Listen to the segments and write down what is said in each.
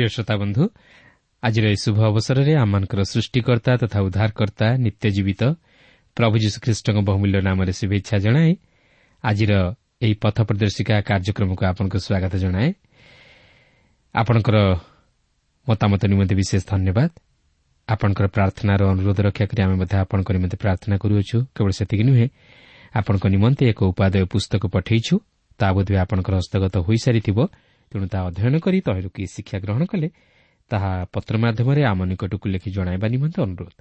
ପ୍ରିୟ ଶ୍ରୋତା ବନ୍ଧୁ ଆଜିର ଏହି ଶୁଭ ଅବସରରେ ଆମମାନଙ୍କର ସୃଷ୍ଟିକର୍ତ୍ତା ତଥା ଉଦ୍ଧାରକର୍ତ୍ତା ନିତ୍ୟଜୀବିତ ପ୍ରଭୁ ଯୀଶୁଖ୍ରୀଷ୍ଟଙ୍କ ବହୁମୂଲ୍ୟ ନାମରେ ଶୁଭେଚ୍ଛା ଜଣାଏ ଆଜିର ଏହି ପଥ ପ୍ରଦର୍ଶିକା କାର୍ଯ୍ୟକ୍ରମକୁ ଆପଣଙ୍କୁ ସ୍ୱାଗତ ବିଶେଷ ଧନ୍ୟବାଦ। ଆପଣଙ୍କର ପ୍ରାର୍ଥନାର ଅନୁରୋଧ ରକ୍ଷା କରି ଆମେ ମଧ୍ୟ ଆପଣଙ୍କ ନିମନ୍ତେ ପ୍ରାର୍ଥନା କରୁଅଛୁ। କେବଳ ସେତିକି ନୁହେଁ ଆପଣଙ୍କ ନିମନ୍ତେ ଏକ ଉପାଦେୟ ପୁସ୍ତକ ପଠାଇଛୁ। ତାହା ବୋଧହୁଏ ଆପଣଙ୍କର ହସ୍ତଗତ ହୋଇସାରିଥିବ। ତେଣୁ ତାହା ଅଧ୍ୟୟନ କରି ତହିଁରୁ କି ଶିକ୍ଷା ଗ୍ରହଣ କଲେ ତାହା ପତ୍ର ମାଧ୍ୟମରେ ଆମ ନିକଟକୁ ଲେଖି ଜଣାଇବା ନିମନ୍ତେ ଅନୁରୋଧ।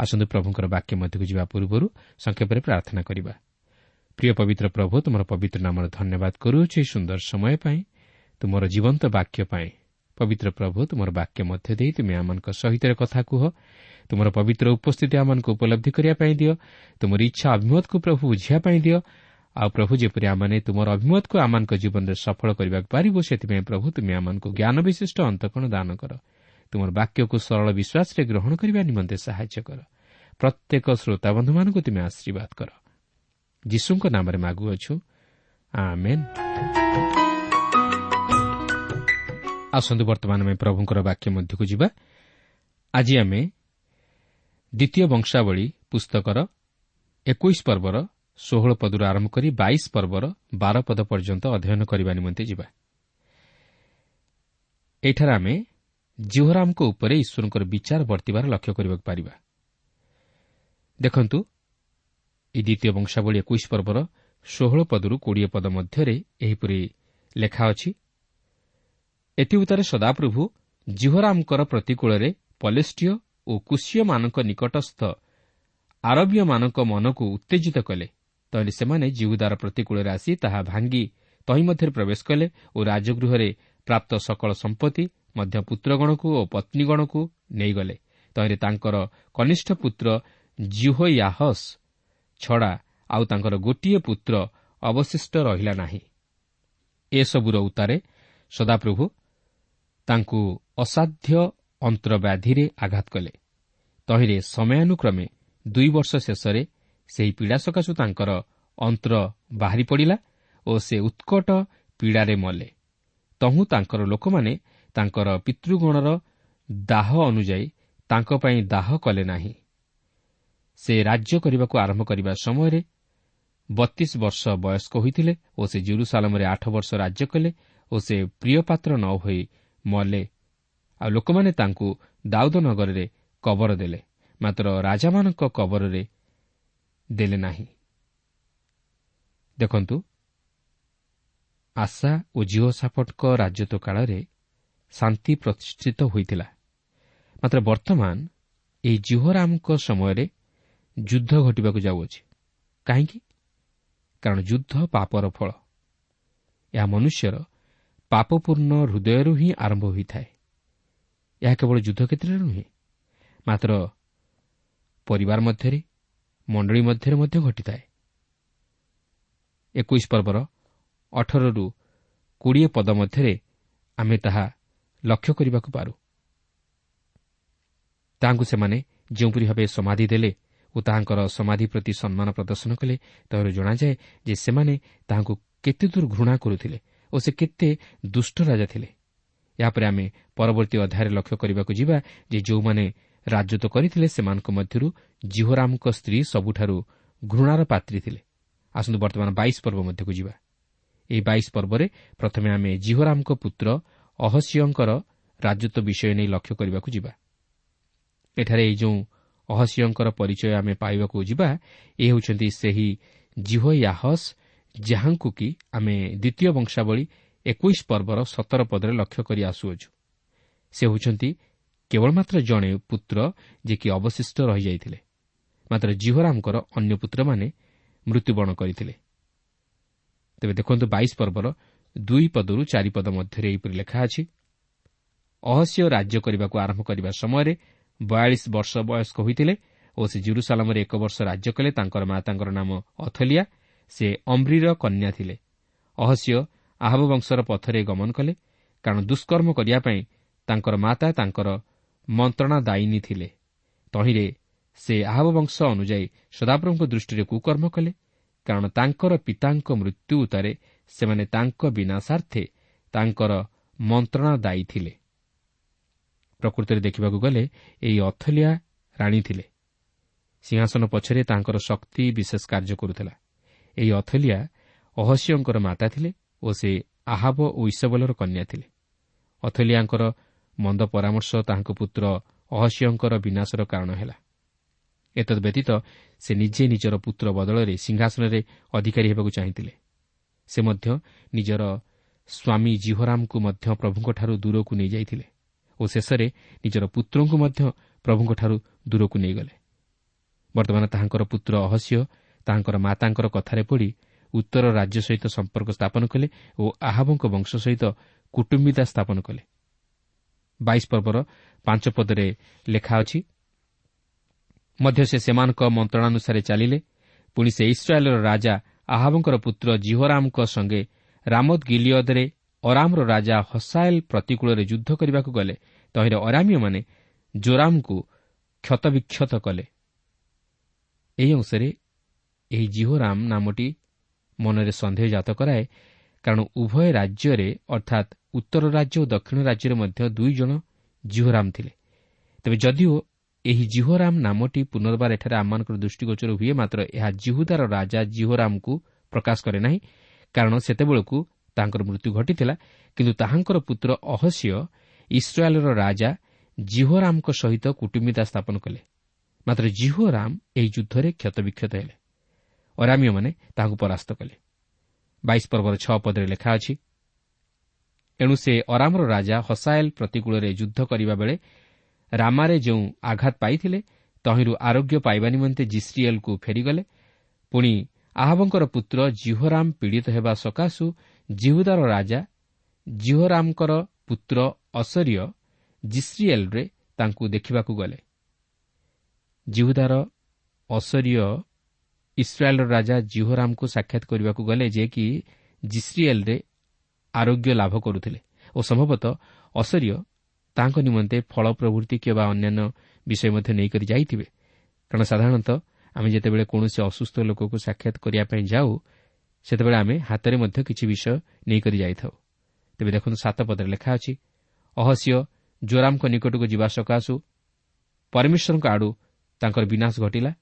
ଆସନ୍ତୁ ପ୍ରଭୁଙ୍କର ବାକ୍ୟ ମଧ୍ୟକୁ ଯିବା ପୂର୍ବରୁ ସଂକ୍ଷେପରେ ପ୍ରାର୍ଥନା କରିବା। ପ୍ରିୟ ପବିତ୍ର ପ୍ରଭୁ ତୁମର ପବିତ୍ର ନାମର ଧନ୍ୟବାଦ କରୁଅଛୁ ଏହି ସୁନ୍ଦର ସମୟ ପାଇଁ ତୁମର ଜୀବନ୍ତ ବାକ୍ୟ ପାଇଁ। ପବିତ୍ର ପ୍ରଭୁ ତୁମର ବାକ୍ୟ ମଧ୍ୟ ଦେଇ ତୁମେ ଆମମାନଙ୍କ ସହିତ କଥା କୁହ। ତୁମର ପବିତ୍ର ଉପସ୍ଥିତି ଆମମାନଙ୍କୁ ଉପଲବ୍ଧି କରିବା ପାଇଁ ଦିଅ। ତୁମର ଇଚ୍ଛା ଅଭିମତକୁ ପ୍ରଭୁ ବୁଝିବା ପାଇଁ ଦିଅ। ଆଉ ପ୍ରଭୁ ଯେପରି ଆମମାନେ ତୁମର ଅଭିମତକୁ ଆମମାନଙ୍କ ଜୀବନରେ ସଫଳ କରିବାକୁ ପାରିବ ସେଥିପାଇଁ ପ୍ରଭୁ ତୁମେ ଆମମାନଙ୍କୁ ଜ୍ଞାନ ବିଶିଷ୍ଟ ଅନ୍ତକଣ ଦାନ କର। ତୁମର ବାକ୍ୟକୁ ସରଳ ବିଶ୍ୱାସରେ ଗ୍ରହଣ କରିବା ନିମନ୍ତେ ସାହାଯ୍ୟ କର। ପ୍ରତ୍ୟେକ ଶ୍ରୋତାବନ୍ଧୁମାନଙ୍କୁ ତୁମେ ଆଶୀର୍ବାଦ କର। ଯୀଶୁଙ୍କ ନାମରେ ମାଗୁଅଛୁ। ଆସନ୍ତୁ ବର୍ତ୍ତମାନ ଆମେ ପ୍ରଭୁଙ୍କର ବାକ୍ୟ ମଧ୍ୟକୁ ଯିବା। ଆଜି ଆମେ ଦ୍ୱିତୀୟ ବଂଶାବଳୀ ପୁସ୍ତକର ଏକୋଇଶ ପର୍ବର ଷୋହଳ ପଦରୁ ଆରମ୍ଭ କରି ବାଇଶ ପର୍ବର ବାର ପଦ ପର୍ଯ୍ୟନ୍ତ ଅଧ୍ୟୟନ କରିବା ନିମନ୍ତେ ଯିବା। ଏଠାରେ ଆମେ ଜିହରାମଙ୍କ ଉପରେ ଈଶ୍ୱରଙ୍କର ବିଚାର ବର୍ତ୍ତିବାର ଲକ୍ଷ୍ୟ କରିବାକୁ ପାରିବା। ଦେଖନ୍ତୁ ଏହି ଦ୍ୱିତୀୟ ବଂଶାବଳୀ ଏକୋଇଶ ପର୍ବର ଷୋହଳ ପଦରୁ କୋଡ଼ିଏ ପଦ ମଧ୍ୟରେ ଏହିପରି ଲେଖା ଅଛି ଏଥିଉତ୍ତରେ ସଦାପ୍ରଭୁ ଜିହରାମଙ୍କର ପ୍ରତିକୂଳରେ ପଲେଷ୍ଟିୟ ଓ କୁଶୀୟମାନଙ୍କ ନିକଟସ୍ଥ ଆରବୀୟମାନଙ୍କ ମନକୁ ଉତ୍ତେଜିତ କଲେ। ତହିଁରେ ସେମାନେ ଜିହୁଦାର ପ୍ରତିକୂଳରେ ଆସି ତାହା ଭାଙ୍ଗି ତହିଁ ମଧ୍ୟରେ ପ୍ରବେଶ କଲେ ଓ ରାଜଗୃହରେ ପ୍ରାପ୍ତ ସକଳ ସମ୍ପତ୍ତି ମଧ୍ୟ ପୁତ୍ରଗଣକୁ ଓ ପତ୍ନୀଗଣକୁ ନେଇଗଲେ। ତହିଁରେ ତାଙ୍କର କନିଷ୍ଠ ପୁତ୍ର ଜିହୋୟାହସ୍ ଛଡ଼ା ଆଉ ତାଙ୍କର ଗୋଟିଏ ପୁତ୍ର ଅବଶିଷ୍ଟ ରହିଲା ନାହିଁ। ଏସବୁର ଉତ୍ତାରେ ସଦାପ୍ରଭୁ ତାଙ୍କୁ ଅସାଧ୍ୟ ଅନ୍ତ୍ରବ୍ୟାଧିରେ ଆଘାତ କଲେ। ତହିଁରେ ସମୟାନୁକ୍ରମେ ଦୁଇ ବର୍ଷ ଶେଷରେ ସେହି ପୀଡ଼ା ସକାଶୁ ତାଙ୍କର ଅନ୍ତ୍ର ବାହାରି ପଡ଼ିଲା ଓ ସେ ଉତ୍କଟ ପୀଡ଼ାରେ ମଲେ। ତହୁଁ ତାଙ୍କର ଲୋକମାନେ ତାଙ୍କର ପିତୃଗଣର ଦାହ ଅନୁଯାୟୀ ତାଙ୍କ ପାଇଁ ଦାହ କଲେ ନାହିଁ। ସେ ରାଜ୍ୟ କରିବାକୁ ଆରମ୍ଭ କରିବା ସମୟରେ ବତିଶ ବର୍ଷ ବୟସ୍କ ହୋଇଥିଲେ ଓ ସେ ଜୁରୁସାଲମରେ ଆଠ ବର୍ଷ ରାଜ୍ୟ କଲେ ଓ ସେ ପ୍ରିୟପାତ୍ର ନ ହୋଇ ମଲେ। ଆଉ ଲୋକମାନେ ତାଙ୍କୁ ଦାଉଦ ନଗରରେ କବର ଦେଲେ। ମାତ୍ର ରାଜାମାନଙ୍କ କବରରେ ଦେଲେ ନାହିଁ ଦେଖନ୍ତୁ ଆଶା ଓ ଜିଓ ସାପଟଙ୍କ ରାଜତ୍ୱ କାଳରେ ଶାନ୍ତି ପ୍ରତିଷ୍ଠିତ ହୋଇଥିଲା ମାତ୍ର ବର୍ତ୍ତମାନ ଏହି ଜିହୋରାମଙ୍କ ସମୟରେ ଯୁଦ୍ଧ ଘଟିବାକୁ ଯାଉଅଛି। କାହିଁକି? କାରଣ ଯୁଦ୍ଧ ପାପର ଫଳ। ଏହା ମନୁଷ୍ୟର ପାପପୂର୍ଣ୍ଣ ହୃଦୟରୁ ହିଁ ଆରମ୍ଭ ହୋଇଥାଏ। ଏହା କେବଳ ଯୁଦ୍ଧ କ୍ଷେତ୍ରରେ ନୁହେଁ ମାତ୍ର ପରିବାର ମଧ୍ୟରେ ମଣ୍ଡଳୀ ମଧ୍ୟରେ ମଧ୍ୟ ଘଟିଥାଏ। ଏକୋଇଶ ପର୍ବର ଅଠରରୁ କୋଡ଼ିଏ ପଦ ମଧ୍ୟରେ ଆମେ ତାହା ଲକ୍ଷ୍ୟ କରିବାକୁ ପାରୁ। ତାହାଙ୍କୁ ସେମାନେ ଯେଉଁପରି ଭାବେ ସମାଧି ଦେଲେ ଓ ତାହାଙ୍କର ସମାଧି ପ୍ରତି ସମ୍ମାନ ପ୍ରଦର୍ଶନ କଲେ ତାହାର ଜଣାଯାଏ ଯେ ସେମାନେ ତାହାଙ୍କୁ କେତେ ଦୂର ଘୃଣା କରୁଥିଲେ ଓ ସେ କେତେ ଦୁଷ୍ଟ ରାଜା ଥିଲେ। ଏହାପରେ ଆମେ ପରବର୍ତ୍ତୀ ଅଧ୍ୟାୟରେ ଲକ୍ଷ୍ୟ କରିବାକୁ ଯିବା ଯେ ଯେଉଁମାନେ ରାଜତ୍ୱ କରିଥିଲେ ସେମାନଙ୍କ ମଧ୍ୟରୁ ଜିହୋରାମଙ୍କ ସ୍ତ୍ରୀ ସବୁଠାରୁ ଘୃଣାର ପାତ୍ରୀ ଥିଲେ। ଆସନ୍ତୁ ବର୍ତ୍ତମାନ ବାଇଶ ପର୍ବ ମଧ୍ୟକୁ ଯିବା। ଏହି ବାଇଶ ପର୍ବରେ ପ୍ରଥମେ ଆମେ ଜିହୋରାମଙ୍କ ପୁତ୍ର ଅହସିଓଙ୍କର ରାଜତ୍ୱ ବିଷୟ ନେଇ ଲକ୍ଷ୍ୟ କରିବାକୁ ଯିବା। ଏଠାରେ ଏହି ଯେଉଁ ଅହସିଓଙ୍କର ପରିଚୟ ଆମେ ପାଇବାକୁ ଯିବା ଏ ହେଉଛନ୍ତି ସେହି ଜିହୋୟାହସ୍ ଯାହାଙ୍କୁ କି ଆମେ ଦ୍ୱିତୀୟ ବଂଶାବଳୀ ଏକୋଇଶ ପର୍ବର ସତର ପଦରେ ଲକ୍ଷ୍ୟ କରି ଆସୁଅଛୁ। ସେ ହେଉଛନ୍ତି କେବଳ ମାତ୍ର ଜଣେ ପୁତ୍ର ଯିଏକି ଅବଶିଷ୍ଟ ରହିଯାଇଥିଲେ ମାତ୍ର ଜିହରାମଙ୍କର ଅନ୍ୟ ପୁତ୍ରମାନେ ମୃତ୍ୟୁବରଣ କରିଥିଲେ। ତେବେ ଦେଖନ୍ତୁ ବାଇଶ ପର୍ବର ଦୁଇ ପଦରୁ ଚାରିପଦ ମଧ୍ୟରେ ଏହିପରି ଲେଖା ଅଛି ଅହସ୍ୟ ରାଜ୍ୟ କରିବାକୁ ଆରମ୍ଭ କରିବା ସମୟରେ ବୟାଳିଶ ବର୍ଷ ବୟସ୍କ ହୋଇଥିଲେ ଓ ସେ ଜୁରୁସାଲାମରେ ଏକ ବର୍ଷ ରାଜ୍ୟ କଲେ। ତାଙ୍କର ମାତାଙ୍କର ନାମ ଅଥଲିଆ। ସେ ଅମ୍ରିର କନ୍ୟା ଥିଲେ। ଅହସ୍ୟ ଆହବ ବଂଶର ପଥରେ ଗମନ କଲେ। କାରଣ ଦୁଷ୍କର୍ମ କରିବା ପାଇଁ ତାଙ୍କର ମାତା ତାଙ୍କର ମନ୍ତ୍ରଣା ଦାୟିନୀ ଥିଲେ। ତହିଁରେ ସେ ଆହବ ବଂଶ ଅନୁଯାୟୀ ସଦାପ୍ରଭୁଙ୍କ ଦୃଷ୍ଟିରେ କୁକର୍ମ କଲେ କାରଣ ତାଙ୍କର ପିତାଙ୍କ ମୃତ୍ୟୁ ଉତ୍ତାରେ ସେମାନେ ତାଙ୍କ ବିନା ସ୍ୱାର୍ଥେ ତାଙ୍କର ମନ୍ତ୍ରଣା ଦାୟୀ ଥିଲେ। ପ୍ରକୃତରେ ଦେଖିବାକୁ ଗଲେ ଏହି ଅଥଲିଆ ରାଣୀ ଥିଲେ। ସିଂହାସନ ପଛରେ ତାଙ୍କର ଶକ୍ତି ବିଶେଷ କାର୍ଯ୍ୟ କରୁଥିଲା। ଏହି ଅଥଲିଆ ଅହସ୍ୟଙ୍କର ମାତା ଥିଲେ ଓ ସେ ଆହାବ ଓ ଈଶବଲର କନ୍ୟା ଥିଲେ। ଅଥଲିଆଙ୍କର ମନ୍ଦ ପରାମର୍ଶ ତାହାଙ୍କ ପୁତ୍ର ଅହସ୍ୟଙ୍କର ବିନାଶର କାରଣ ହେଲା। ଏତଦ୍ ବ୍ୟତୀତ ସେ ନିଜେ ନିଜର ପୁତ୍ର ବଦଳରେ ସିଂହାସନରେ ଅଧିକାରୀ ହେବାକୁ ଚାହିଁଥିଲେ। ସେ ମଧ୍ୟ ନିଜର ସ୍ୱାମୀ ଜିହରାମଙ୍କୁ ମଧ୍ୟ ପ୍ରଭୁଙ୍କଠାରୁ ଦୂରକୁ ନେଇଯାଇଥିଲେ ଓ ଶେଷରେ ନିଜର ପୁତ୍ରଙ୍କୁ ମଧ୍ୟ ପ୍ରଭୁଙ୍କଠାରୁ ଦୂରକୁ ନେଇଗଲେ। ବର୍ତ୍ତମାନ ତାହାଙ୍କର ପୁତ୍ର ଅହସ୍ୟ ତାହାଙ୍କର ମାତାଙ୍କର କଥାରେ ପଡ଼ି ଉତ୍ତର ରାଜ୍ୟ ସହିତ ସମ୍ପର୍କ ସ୍ଥାପନ କଲେ ଓ ଆହାବଙ୍କ ବଂଶ ସହିତ କୁଟୁମ୍ବିତା ସ୍ଥାପନ କଲେ। ବାଇଶ ପର୍ବର ପାଞ୍ଚ ପଦରେ ଲେଖା ଅଛି ମଧ୍ୟ ସେ ସେମାନଙ୍କ ମନ୍ତ୍ରଣାନୁସାରେ ଚାଲିଲେ। ପୁଣି ସେ ଇସ୍ରାଏଲ୍ର ରାଜା ଆହାବଙ୍କର ପୁତ୍ର ଜିହରାମଙ୍କ ସଙ୍ଗେ ରାମଦ ଗିଲିୟଦରେ ଅରାମର ରାଜା ହସାଏଲ୍ ପ୍ରତିକୂଳରେ ଯୁଦ୍ଧ କରିବାକୁ ଗଲେ। ତହିଁରେ ଅରାମୀୟମାନେ ଜୋରାମଙ୍କୁ କ୍ଷତବିକ୍ଷତ କଲେ। ଏହି ଅଂଶରେ ଏହି ଜିହୋରାମ ନାମଟି ମନରେ ସନ୍ଦେହ ଜାତ କରାଏ କାରଣ ଉଭୟ ରାଜ୍ୟରେ ଅର୍ଥାତ୍ ଉତ୍ତର ରାଜ୍ୟ ଓ ଦକ୍ଷିଣ ରାଜ୍ୟରେ ମଧ୍ୟ ଦୁଇ ଜଣ ଜିହୋରାମ ଥିଲେ। ତେବେ ଯଦିଓ ଏହି ଜିହୋରାମ ନାମଟି ପୁନର୍ବାର ଏଠାରେ ଆମମାନଙ୍କର ଦୃଷ୍ଟିଗୋଚର ହୁଏ ମାତ୍ର ଏହା ଜିହୁଦାର ରାଜା ଜିହୋରାମଙ୍କୁ ପ୍ରକାଶ କରେ ନାହିଁ। କାରଣ ସେତେବେଳକୁ ତାଙ୍କର ମୃତ୍ୟୁ ଘଟିଥିଲା କିନ୍ତୁ ତାହାଙ୍କର ପୁତ୍ର ଅହସ୍ୟ ଇସ୍ରାଏଲ୍ର ରାଜା ଜିହୋରାମଙ୍କ ସହିତ କୁଟୁମ୍ବିତା ସ୍ଥାପନ କଲେ। ମାତ୍ର ଜିହୋରାମ ଏହି ଯୁଦ୍ଧରେ କ୍ଷତବିକ୍ଷତ ହେଲେ। ଅରାମୀୟମାନେ ତାହାକୁ ପରାସ୍ତ କଲେ। ବାଇଶ ପର୍ବର ଛଅ ପଦରେ ଲେଖା ଅଛି ଏଣୁ ସେ ଅରାମର ରାଜା ହସାଏଲ୍ ପ୍ରତିକୂଳରେ ଯୁଦ୍ଧ କରିବା ବେଳେ ରାମାରେ ଯେଉଁ ଆଘାତ ପାଇଥିଲେ ତହିଁରୁ ଆରୋଗ୍ୟ ପାଇବା ନିମନ୍ତେ ଜିସ୍ରିଏଲ୍କୁ ଫେରିଗଲେ। ପୁଣି ଆହବଙ୍କର ପୁତ୍ର ଜିହୋରାମ ପୀଡ଼ିତ ହେବା ସକାଶୁ ଜିହୁଦାର ରାଜା ଜିହୋରାମଙ୍କର ପୁତ୍ର ଅସରିୟ ଜିସ୍ରିଏଲ୍ରେ ତାଙ୍କୁ ଦେଖିବାକୁ ଗଲେ। ଜିହୁଦାର ଅସରିୟ ଇସ୍ରାଏଲ୍ର ରାଜା ଜିହୋରାମଙ୍କୁ ସାକ୍ଷାତ କରିବାକୁ ଗଲେ ଯେ କି ଜିସ୍ରିଏଲ୍ରେ ଆରୋଗ୍ୟ ଲାଭ କରୁଥିଲେ ଓ ସମ୍ଭବତଃ ଅସରିୟ ତାଙ୍କ ନିମନ୍ତେ ଫଳ ପ୍ରଭୃତି କିମ୍ବା ଅନ୍ୟାନ୍ୟ ବିଷୟ ମଧ୍ୟ ନେଇକରି ଯାଇଥିବେ। କାରଣ ସାଧାରଣତଃ ଆମେ ଯେତେବେଳେ କୌଣସି ଅସୁସ୍ଥ ଲୋକକୁ ସାକ୍ଷାତ କରିବା ପାଇଁ ଯାଉ ସେତେବେଳେ ଆମେ ହାତରେ ମଧ୍ୟ କିଛି ବିଷୟ ନେଇକରି ଯାଇଥାଉ। ତେବେ ଦେଖନ୍ତୁ ସାତ ପଦରେ ଲେଖା ଅଛି ଅହସ୍ୟ ଜୋରାମଙ୍କ ନିକଟକୁ ଯିବା ସକାଶୁ ପରମେଶ୍ୱରଙ୍କ ଆଡ଼ୁ ତାଙ୍କର ବିନାଶ ଘଟିଲା।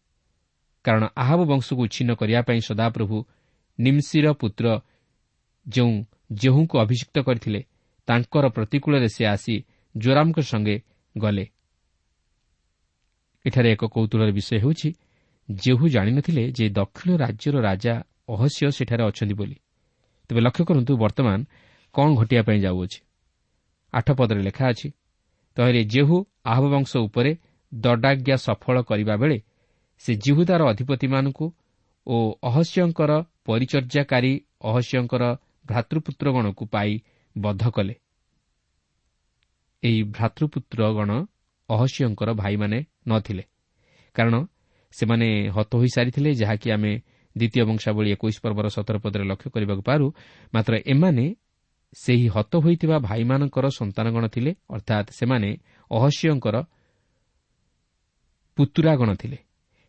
କାରଣ ଆହବ ବଂଶକୁ ଉଚ୍ଛିନ୍ନ କରିବା ପାଇଁ ସଦାପ୍ରଭୁ ନିମ୍ସିର ପୁତ୍ର ଯେଉଁ ଜେହୁଙ୍କୁ ଅଭିଯୁକ୍ତ କରିଥିଲେ ତାଙ୍କର ପ୍ରତିକୂଳରେ ସେ ଆସି ଜୋରାମଙ୍କ ସଙ୍ଗେ ଗଲେ। ଏଠାରେ ଏକ କୌତୁହଳର ବିଷୟ ହେଉଛି ଜେହୁ ଜାଣିନଥିଲେ ଯେ ଦକ୍ଷିଣ ରାଜ୍ୟର ରାଜା ଅହସ୍ୟ ସେଠାରେ ଅଛନ୍ତି ବୋଲି। ତେବେ ଲକ୍ଷ୍ୟ କରନ୍ତୁ ବର୍ତ୍ତମାନ କ'ଣ ଘଟିବା ପାଇଁ ଯାଉଅଛି। ଆଠ ପଦରେ ଲେଖା ଅଛି ତହିଁରେ ଜେହୁ ଆହବ ବଂଶ ଉପରେ ଦଣ୍ଡାଜ୍ଞା ସଫଳ କରିବା ବେଳେ ସେ ଜିହୁଦାର ଅଧିପତିମାନଙ୍କୁ ଓ ଅହସ୍ୟଙ୍କର ପରିଚର୍ଯ୍ୟାକାରୀ ଅହସ୍ୟଙ୍କର ଭ୍ରାତୃପୁତ୍ରଗଣକୁ ପାଇ ବଦ୍ଧ କଲେ। ଏହି ଭ୍ରାତୃପୁତ୍ରଗଣ ଅହସ୍ୟଙ୍କର ଭାଇମାନେ ନ ଥିଲେ କାରଣ ସେମାନେ ହତ ହୋଇସାରିଥିଲେ ଯାହାକି ଆମେ ଦ୍ୱିତୀୟ ବଂଶାବଳୀ ଏକୋଇଶ ପର୍ବର ସତର ପଦରେ ଲକ୍ଷ୍ୟ କରିବାକୁ ପାରୁ। ମାତ୍ର ଏମାନେ ସେହି ହତ ହୋଇଥିବା ଭାଇମାନଙ୍କର ସନ୍ତାନଗଣ ଥିଲେ ଅର୍ଥାତ୍ ସେମାନେ ଅହସ୍ୟଙ୍କର ପୁତୁରାଗଣ ଥିଲେ।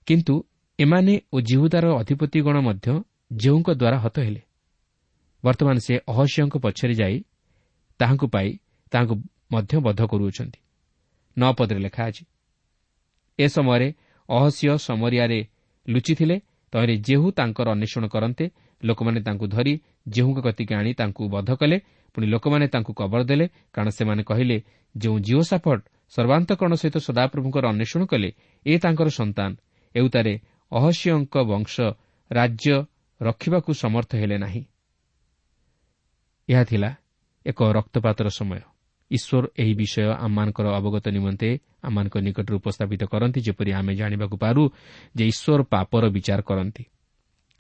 କିନ୍ତୁ ଏମାନେ ଓ ଜିହୁଦାର ଅଧିପତିଗଣ ମଧ୍ୟ ଯେଉଁଙ୍କ ଦ୍ୱାରା ହତ ହେଲେ। ବର୍ତ୍ତମାନ ସେ ଅହସ୍ୟଙ୍କ ପଛରେ ଯାଇ ତାହାଙ୍କୁ ପାଇ ତାହାଙ୍କୁ ମଧ୍ୟ ବଦ୍ଧ କରୁଅଛନ୍ତି। ନଅ ପଦରେ ଲେଖା ଅଛି ଏ ସମୟରେ ଅହସ୍ୟ ସମରିଆରେ ଲୁଚିଥିଲେ ତହିଁରେ ଜେହୁ ତାଙ୍କର ଅନ୍ୱେଷଣ କରନ୍ତେ ଲୋକମାନେ ତାଙ୍କୁ ଧରି ଜେହୁଙ୍କ କତିକି ଆଣି ତାଙ୍କୁ ବଦ୍ଧ କଲେ ପୁଣି ଲୋକମାନେ ତାଙ୍କୁ କବଳ ଦେଲେ କାରଣ ସେମାନେ କହିଲେ ଯେଉଁ ଜିଓ ସାଫଟ ସର୍ବାନ୍ତକରଣ ସହିତ ସଦାପ୍ରଭୁଙ୍କର ଅନ୍ୱେଷଣ କଲେ ଏ ତାଙ୍କର ସନ୍ତାନ। ଏଉତାରେ ଅହସ୍ୟଙ୍କ ବଂଶ ରାଜ୍ୟ ରଖିବାକୁ ସମର୍ଥ ହେଲେ ନାହିଁ। ଏହା ଥିଲା ଏକ ରକ୍ତପାତର ସମୟ। ଈଶ୍ୱର ଏହି ବିଷୟ ଆମମାନଙ୍କର ଅବଗତ ନିମନ୍ତେ ଆମମାନଙ୍କ ନିକଟରେ ଉପସ୍ଥାପିତ କରନ୍ତି ଯେପରି ଆମେ ଜାଣିବାକୁ ପାରୁ ଯେ ଈଶ୍ୱର ପାପର ବିଚାର କରନ୍ତି।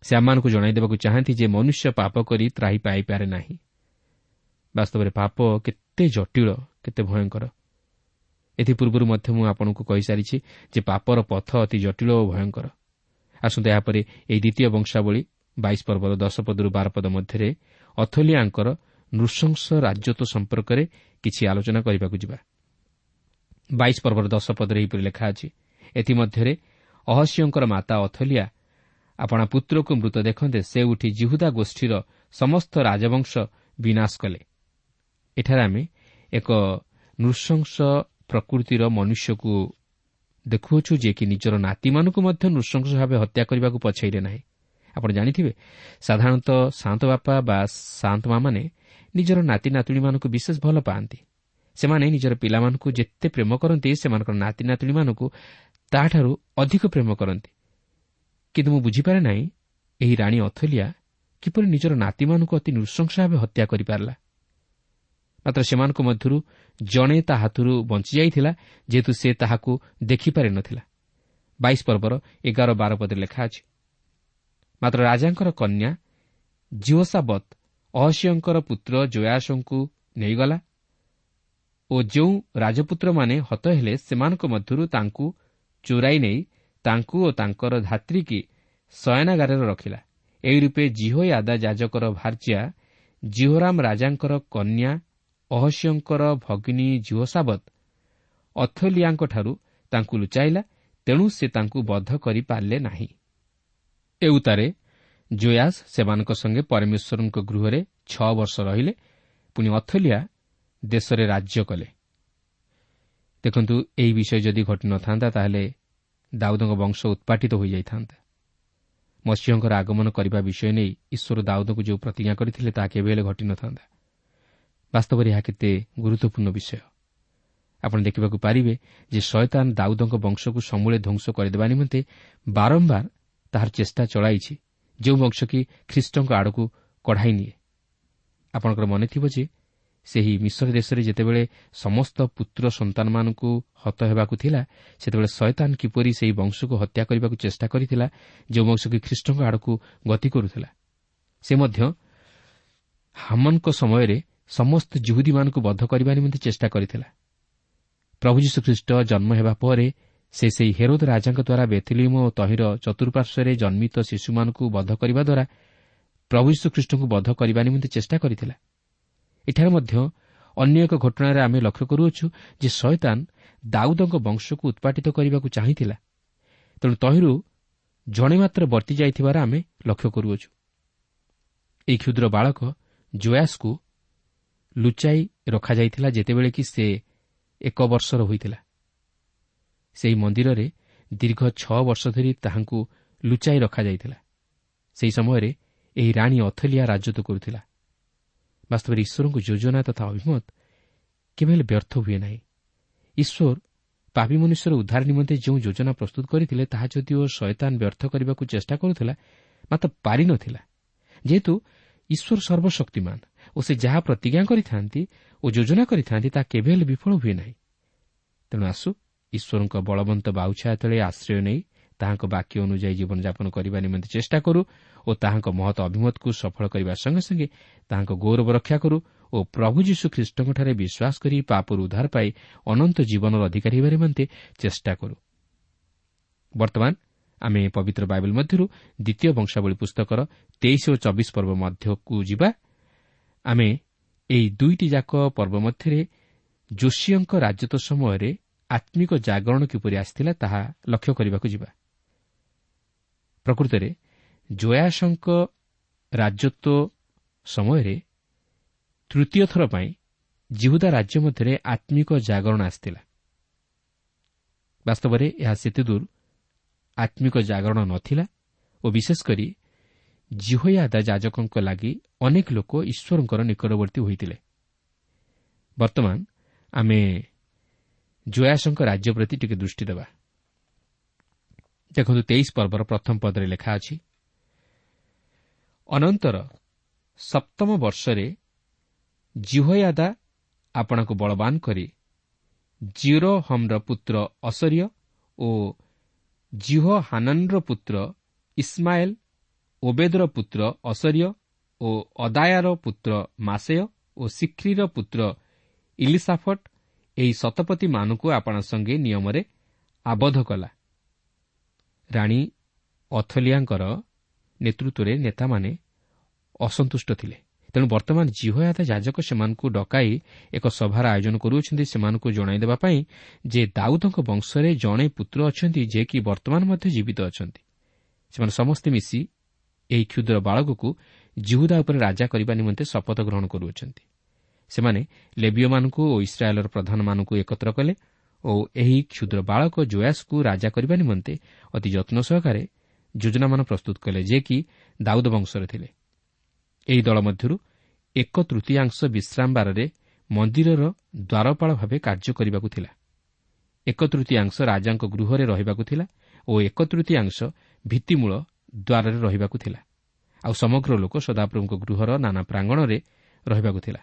ସେ ଆମମାନଙ୍କୁ ଜଣାଇ ଦେବାକୁ ଚାହାନ୍ତି ଯେ ମନୁଷ୍ୟ ପାପ କରି ତ୍ରାହି ପାଇପାରେ ନାହିଁ। ବାସ୍ତବରେ ପାପ କେତେ ଜଟିଳ କେତେ ଭୟଙ୍କର। ଏଥିପୂର୍ବରୁ ମଧ୍ୟ ମୁଁ ଆପଣଙ୍କୁ କହିସାରିଛି ଯେ ପାପର ପଥ ଅତି ଜଟିଳ ଓ ଭୟଙ୍କର। ଆସନ୍ତୁ ଏହାପରେ ଏହି ଦ୍ୱିତୀୟ ବଂଶାବଳୀ ବାଇଶ ପର୍ବର ଦଶ ପଦରୁ ବାର ପଦ ମଧ୍ୟରେ ଅଥଲିଆଙ୍କର ନୃଶଂସ ରାଜତ୍ୱ ସମ୍ପର୍କରେ କିଛି ଆଲୋଚନା କରିବାକୁ ଯିବା। ବାଇଶ ପର୍ବର ଦଶ ପଦରେ ଏହିପରି ଲେଖା ଅଛି ଏଥିମଧ୍ୟରେ ଅହସ୍ୟଙ୍କର ମାତା ଅଥଲିଆ ଆପଣା ପୁତ୍ରକୁ ମୃତ ଦେଖନ୍ତେ ସେ ଉଠି ଜିହୁଦା ଗୋଷ୍ଠୀର ସମସ୍ତ ରାଜବଂଶ ବିନାଶ କଲେ। ଏଠାରେ ଆମେ ଏକ ନୃଶଂସ ପ୍ରକୃତିର ମନୁଷ୍ୟକୁ ଦେଖୁଅଛୁ ଯେ କି ନିଜର ନାତିମାନଙ୍କୁ ମଧ୍ୟ ନୃଶଂସ ଭାବେ ହତ୍ୟା କରିବାକୁ ପଛାଇଲେ ନାହିଁ। ଆପଣ ଜାଣିଥିବେ ସାଧାରଣତଃ ଶାନ୍ତ ବାପା ବା ଶାନ୍ତ ମାମାନେ ନିଜର ନାତି ନାତୁଣୀମାନଙ୍କୁ ବିଶେଷ ଭଲ ପାଆନ୍ତି। ସେମାନେ ନିଜର ପିଲାମାନଙ୍କୁ ଯେତେ ପ୍ରେମ କରନ୍ତି ସେମାନଙ୍କର ନାତି ନାତୁଣୀମାନଙ୍କୁ ତାହାଠାରୁ ଅଧିକ ପ୍ରେମ କରନ୍ତି। କିନ୍ତୁ ମୁଁ ବୁଝିପାରେ ନାହିଁ ଏହି ରାଣୀ ଅଥଲିଆ କିପରି ନିଜର ନାତିମାନଙ୍କୁ ଅତି ନୃଶଂସ ଭାବେ ହତ୍ୟା କରିପାରିଲା। ମାତ୍ର ସେମାନଙ୍କ ମଧ୍ୟରୁ ଜଣେ ତା ହାତରୁ ବଞ୍ଚିଯାଇଥିଲା ଯେହେତୁ ସେ ତାହାକୁ ଦେଖିପାରିନଥିଲା ବାଇଶ ପର୍ବର ଏଗାର ବାର ପଦରେ ଲେଖା ଅଛି ମାତ୍ର ରାଜାଙ୍କର କନ୍ୟା ଜିଓସାବତ୍ ଅହସିୟଙ୍କର ପୁତ୍ର ଜୟାସଙ୍କୁ ନେଇଗଲା ଓ ଯେଉଁ ରାଜପୁତ୍ରମାନେ ହତ ହେଲେ ସେମାନଙ୍କ ମଧ୍ୟରୁ ତାଙ୍କୁ ଚୋରାଇ ନେଇ ତାଙ୍କୁ ଓ ତାଙ୍କର ଧାତ୍ରୀକି ଶୟନାଗାରରେ ରଖିଲା। ଏହି ରୂପେ ଜିହୋ ଆଦା ଯାଜକର ଭାର୍ଯ୍ୟା ଜିହୋରାମ ରାଜାଙ୍କର କନ୍ୟା ଅହସ୍ୟଙ୍କର ଭଗିନୀ ଜିହୋସାବତ ଅଥଲିଆଙ୍କଠାରୁ ତାଙ୍କୁ ଲୁଚାଇଲା ତେଣୁ ସେ ତାଙ୍କୁ ବଦ୍ଧ କରିପାରିଲେ ନାହିଁ। ଏଉତାରେ ଜୋୟାସ୍ ସେମାନଙ୍କ ସଙ୍ଗେ ପରମେଶ୍ୱରଙ୍କ ଗୃହରେ ଛଅ ବର୍ଷ ରହିଲେ। ପୁଣି ଅଥଲିଆ ଦେଶରେ ରାଜ୍ୟ କଲେ। ଦେଖନ୍ତୁ ଏହି ବିଷୟ ଯଦି ଘଟିନଥାନ୍ତା ତାହେଲେ ଦାଉଦଙ୍କ ବଂଶ ଉତ୍ପାଟିତ ହୋଇଯାଇଥାନ୍ତା। ମତ୍ସ୍ୟଙ୍କର ଆଗମନ କରିବା ବିଷୟ ନେଇ ଈଶ୍ୱର ଦାଉଦଙ୍କୁ ଯେଉଁ ପ୍ରତିଜ୍ଞା କରିଥିଲେ ତାହା କେବେ ହେଲେ ଘଟିନଥାନ୍ତା। ବାସ୍ତବରେ ଏହା କେତେ ଗୁରୁତ୍ୱପୂର୍ଣ୍ଣ ବିଷୟ। ଆପଣ ଦେଖିବାକୁ ପାରିବେ ଯେ ଶୟତାନ ଦାଉଦଙ୍କ ବଂଶକୁ ସମୂଳେ ଧ୍ୱଂସ କରିଦେବା ନିମନ୍ତେ ବାରମ୍ବାର ତାହାର ଚେଷ୍ଟା ଚଳାଇଛି ଯେଉଁ ବଂଶ କି ଖ୍ରୀଷ୍ଟଙ୍କ ଆଡ଼କୁ କଢ଼ାଇ ନିଏ। ଆପଣଙ୍କର ମନେଥିବ ଯେ ସେହି ମିଶ୍ର ଦେଶରେ ଯେତେବେଳେ ସମସ୍ତ ପୁତ୍ର ସନ୍ତାନମାନଙ୍କୁ ହତ ହେବାକୁ ଥିଲା ସେତେବେଳେ ଶୟତାନ କିପରି ସେହି ବଂଶକୁ ହତ୍ୟା କରିବାକୁ ଚେଷ୍ଟା କରିଥିଲା ଯେଉଁ ବଂଶ କି ଖ୍ରୀଷ୍ଟଙ୍କ ଆଡ଼କୁ ଗତି କରୁଥିଲା ସେ ମଧ୍ୟ ହାମନଙ୍କ ସମୟରେ ସମସ୍ତ ଜୁହୁଦୀମାନଙ୍କୁ ବଦ୍ଧ କରିବା ନିମନ୍ତେ ଚେଷ୍ଟା କରିଥିଲା। ପ୍ରଭୁ ଯୀଶୁଖ୍ରୀଷ୍ଟ ଜନ୍ମ ହେବା ପରେ ସେ ସେହି ହେରୋଦ ରାଜାଙ୍କ ଦ୍ୱାରା ବେଥିଲିମ ଓ ତହିର ଚତୁଃପାର୍ଶ୍ୱରେ ଜନ୍ମିତ ଶିଶୁମାନଙ୍କୁ ବଦ୍ଧ କରିବା ଦ୍ୱାରା ପ୍ରଭୁ ଯୀଶୁଖ୍ରୀଷ୍ଟଙ୍କୁ ବଦ୍ଧ କରିବା ନିମନ୍ତେ ଚେଷ୍ଟା କରିଥିଲା। ଏଠାରେ ମଧ୍ୟ ଅନ୍ୟ ଏକ ଘଟଣାରେ ଆମେ ଲକ୍ଷ୍ୟ କରୁଅଛୁ ଯେ ଶୟତାନ ଦାଉଦଙ୍କ ବଂଶକୁ ଉତ୍ପାଟିତ କରିବାକୁ ଚାହିଁଥିଲା। ତେଣୁ ତହିଁରୁ ଜଣେ ମାତ୍ର ବର୍ତ୍ତି ଯାଇଥିବାର ଆମେ ଲକ୍ଷ୍ୟ କରୁଅଛୁ। ଏହି କ୍ଷୁଦ୍ର ବାଳକ ଜୟାସକୁ ଲୁଚାଇ ରଖାଯାଇଥିଲା ଯେତେବେଳେ କି ସେ ଏକ ବର୍ଷର ହୋଇଥିଲା। ସେହି ମନ୍ଦିରରେ ଦୀର୍ଘ ଛଅ ବର୍ଷ ଧରି ତାହାଙ୍କୁ ଲୁଚାଇ ରଖାଯାଇଥିଲା। ସେହି ସମୟରେ ଏହି ରାଣୀ ଅଥଲିଆ ରାଜତ୍ୱ କରୁଥିଲା। ବାସ୍ତବରେ ଈଶ୍ୱରଙ୍କୁ ଯୋଜନା ତଥା ଅଭିମତ କେବେ ହେଲେ ବ୍ୟର୍ଥ ହୁଏ ନାହିଁ। ଈଶ୍ୱର ପାପି ମନୁଷ୍ୟର ଉଦ୍ଧାର ନିମନ୍ତେ ଯେଉଁ ଯୋଜନା ପ୍ରସ୍ତୁତ କରିଥିଲେ ତାହା ଯଦିଓ ଶୟତାନ ବ୍ୟର୍ଥ କରିବାକୁ ଚେଷ୍ଟା କରୁଥିଲା ମାତ୍ର ପାରିନଥିଲା। ଯେହେତୁ ଈଶ୍ୱର ସର୍ବଶକ୍ତିମାନ ଓ ସେ ଯାହା ପ୍ରତିଜ୍ଞା କରିଥାନ୍ତି ଓ ଯୋଜନା କରିଥାନ୍ତି ତାହା କେବେ ହେଲେ ବିଫଳ ହୁଏ ନାହିଁ। ତେଣୁ ଆସୁ ଈଶ୍ୱରଙ୍କ ବଳବନ୍ତ ବାଉଛା ତଳେ ଆଶ୍ରୟ ନେଇ ତାହାଙ୍କ ବାକ୍ୟ ଅନୁଯାୟୀ ଜୀବନଯାପନ କରିବା ନିମନ୍ତେ ଚେଷ୍ଟା କରୁ ଓ ତାହାଙ୍କ ମହତ ଅଭିମତକୁ ସଫଳ କରିବା ସଙ୍ଗେ ସଙ୍ଗେ ତାହାଙ୍କ ଗୌରବ ରକ୍ଷା କରୁ ଓ ପ୍ରଭୁ ଯୀଶୁ ଖ୍ରୀଷ୍ଟଙ୍କଠାରେ ବିଶ୍ୱାସ କରି ପାପରୁ ଉଦ୍ଧାର ପାଇ ଅନନ୍ତ ଜୀବନର ଅଧିକାରୀ ହେବା ନିମନ୍ତେ ଚେଷ୍ଟା କରୁ। ବର୍ତ୍ତମାନ ଆମେ ପବିତ୍ର ବାଇବଲ ମଧ୍ୟରୁ ଦ୍ୱିତୀୟ ବଂଶାବଳୀ ପୁସ୍ତକର ତେଇଶ ଓ ଚବିଶ ପର୍ବ ମଧ୍ୟକୁ ଯିବା। ଆମେ ଏହି ଦୁଇଟି ଯାକ ପର୍ବ ମଧ୍ୟରେ ଯୋଶୀଙ୍କ ରାଜତ୍ୱ ସମୟରେ ଆତ୍ମିକ ଜାଗରଣ କିପରି ଆସିଥିଲା ତାହା ଲକ୍ଷ୍ୟ କରିବାକୁ ଯିବା। ପ୍ରକୃତରେ ଜୟାସଙ୍କ ରାଜତ୍ୱ ସମୟରେ ତୃତୀୟ ଥର ପାଇଁ ଜିହୁଦା ରାଜ୍ୟ ମଧ୍ୟରେ ଆତ୍ମିକ ଜାଗରଣ ଆସିଥିଲା। ବାସ୍ତବରେ ଏହା ସେତେଦୂର ଆତ୍ମିକ ଜାଗରଣ ନଥିଲା ଓ ବିଶେଷ କରି ଜିହୋୟାଦା ଯାଜକଙ୍କ ଲାଗି ଅନେକ ଲୋକ ଈଶ୍ୱରଙ୍କର ନିକଟବର୍ତ୍ତୀ ହୋଇଥିଲେ। ବର୍ତ୍ତମାନ ଆମେ ଜୟାସଙ୍କ ରାଜ୍ୟ ପ୍ରତି ଟିକେ ଦୃଷ୍ଟି ଦେବା। ଦେଖନ୍ତୁ ତେଇଶ ପର୍ବର ପ୍ରଥମ ପଦରେ ଲେଖା ଅଛି ଅନନ୍ତର ସପ୍ତମ ବର୍ଷରେ ଜିହୋୟାଦା ଆପଣଙ୍କୁ ବଳବାନ କରି ଜିରୋ ହମ୍ର ପୁତ୍ର ଅସରିୟ ଓ ଜିହୋ ହାନନ୍ର ପୁତ୍ର ଇସ୍ମାଏଲ୍ ଓବେଦର ପୁତ୍ର ଅସରିୟ ଓ ଅଦାୟାର ପୁତ୍ର ମାସେୟ ଓ ଶିଖ୍ରୀର ପୁତ୍ର ଇଲିସାଫଟ୍ ଏହି ଶତପଥୀମାନଙ୍କୁ ଆପଣା ସଙ୍ଗେ ନିୟମରେ ଆବଦ୍ଧ କଲା। ରାଣୀ ଅଥଲିଆଙ୍କର ନେତୃତ୍ୱରେ ନେତାମାନେ ଅସନ୍ତୁଷ୍ଟ ଥିଲେ। ତେଣୁ ବର୍ତ୍ତମାନ ଜିହୟାତା ଯାଜକ ସେମାନଙ୍କୁ ଡକାଇ ଏକ ସଭାର ଆୟୋଜନ କରୁଅଛନ୍ତି ସେମାନଙ୍କୁ ଜଣାଇ ଦେବା ପାଇଁ ଯେ ଦାଉଦଙ୍କ ବଂଶରେ ଜଣେ ପୁତ୍ର ଅଛନ୍ତି ଯେ କି ବର୍ତ୍ତମାନ ମଧ୍ୟ ଜୀବିତ ଅଛନ୍ତି। ସେମାନେ ସମସ୍ତେ ମିଶି ଏହି କ୍ଷୁଦ୍ର ବାଳକକୁ ଜିହୁଦା ଉପରେ ରାଜା କରିବା ନିମନ୍ତେ ଶପଥ ଗ୍ରହଣ କରୁଅଛନ୍ତି। ସେମାନେ ଲେବିୟମାନଙ୍କୁ ଓ ଇସ୍ରାଏଲ୍ର ପ୍ରଧାନମାନଙ୍କୁ ଏକତ୍ର କଲେ ଓ ଏହି କ୍ଷୁଦ୍ର ବାଳକ ଜୟାସକୁ ରାଜା କରିବା ନିମନ୍ତେ ଅତି ଯତ୍ନ ସହକାରେ ଯୋଜନାମାନ ପ୍ରସ୍ତୁତ କଲେ ଯେ କି ଦାଉଦ ବଂଶରେ ଥିଲେ। ଏହି ଦଳ ମଧ୍ୟରୁ ଏକ ତୃତୀୟାଂଶ ବିଶ୍ରାମ ବାରରେ ମନ୍ଦିରର ଦ୍ୱାରପାଳ ଭାବେ କାର୍ଯ୍ୟ କରିବାକୁ ଥିଲା। ଏକ ତୃତୀୟାଂଶ ରାଜାଙ୍କ ଗୃହରେ ରହିବାକୁ ଥିଲା ଓ ଏକ ତୃତୀୟାଂଶ ଭିତ୍ତିମୂଳ ଦ୍ୱାରରେ ରହିବାକୁ ଥିଲା। ଆଉ ସମଗ୍ର ଲୋକ ସଦାପ୍ରଭୁଙ୍କ ଗୃହର ନାନା ପ୍ରାଙ୍ଗଣରେ ରହିବାକୁ ଥିଲା।